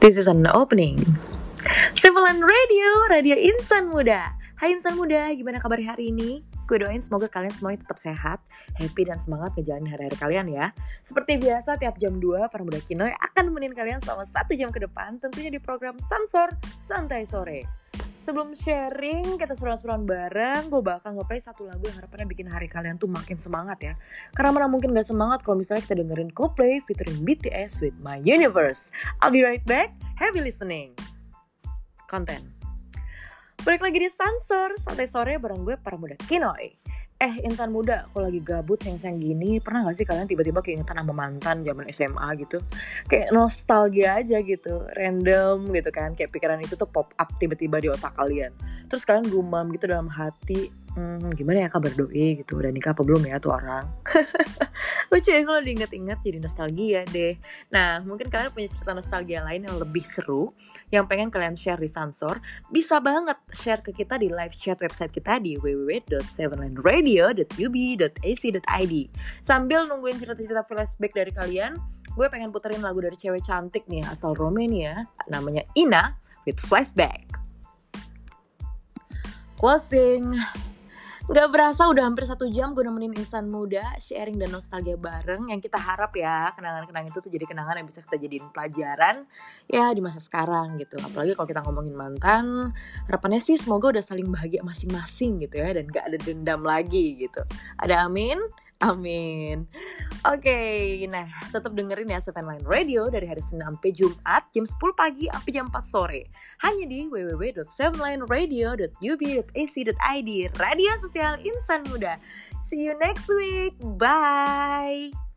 This is an opening. Sevelan Radio, Radio Insan Muda. Hai Insan Muda, gimana kabar hari ini? Gue doain semoga kalian semuanya tetap sehat, happy dan semangat ngejalanin hari-hari kalian ya. Seperti biasa tiap jam 2 para muda Kinoy akan menin kalian selama satu jam ke depan tentunya di program Sansor Santai Sore. Sebelum sharing kita seruan-seruan bareng, gue bakal ngeplay satu lagu yang harapannya bikin hari kalian tuh makin semangat ya. Karena mana mungkin gak semangat kalau misalnya kita dengerin Coldplay featuring BTS with My Universe. I'll be right back, happy listening. Konten. Balik lagi di Sansor, santai sore bareng gue para muda Kinoy. Eh insan muda, kalau lagi gabut siang-siang gini, pernah gak sih kalian tiba-tiba keingetan sama mantan zaman SMA gitu? Kayak nostalgia aja gitu, random gitu kan. Kayak pikiran itu tuh pop up tiba-tiba di otak kalian. Terus kalian gumam gitu dalam hati, hmm, gimana ya kabar doi gitu, udah nikah apa belum ya tuh orang? Lucu ya kalau diinget-inget jadi nostalgia deh. Nah, mungkin kalian punya cerita nostalgia lain yang lebih seru, yang pengen kalian share di Sansor, bisa banget share ke kita di live chat website kita di www.sevenlineradio.ub.ac.id. Sambil nungguin cerita-cerita flashback dari kalian, gue pengen puterin lagu dari cewek cantik nih asal Romania, namanya Ina with Flashback. Closing. Gak berasa udah hampir satu jam gue nemenin insan muda sharing dan nostalgia bareng. Yang kita harap ya kenangan-kenangan itu tuh jadi kenangan yang bisa kita jadiin pelajaran ya di masa sekarang gitu. Apalagi kalau kita ngomongin mantan harapannya sih semoga udah saling bahagia masing-masing gitu ya dan gak ada dendam lagi gitu. Ada amin Amin. Oke, okay, nah tetap dengerin ya Seven Line Radio dari hari Senin sampai Jumat jam 10 pagi sampai jam 4 sore. Hanya di www.sevenlineradio.ub.ac.id Radio Sosial Insan Muda. See you next week. Bye.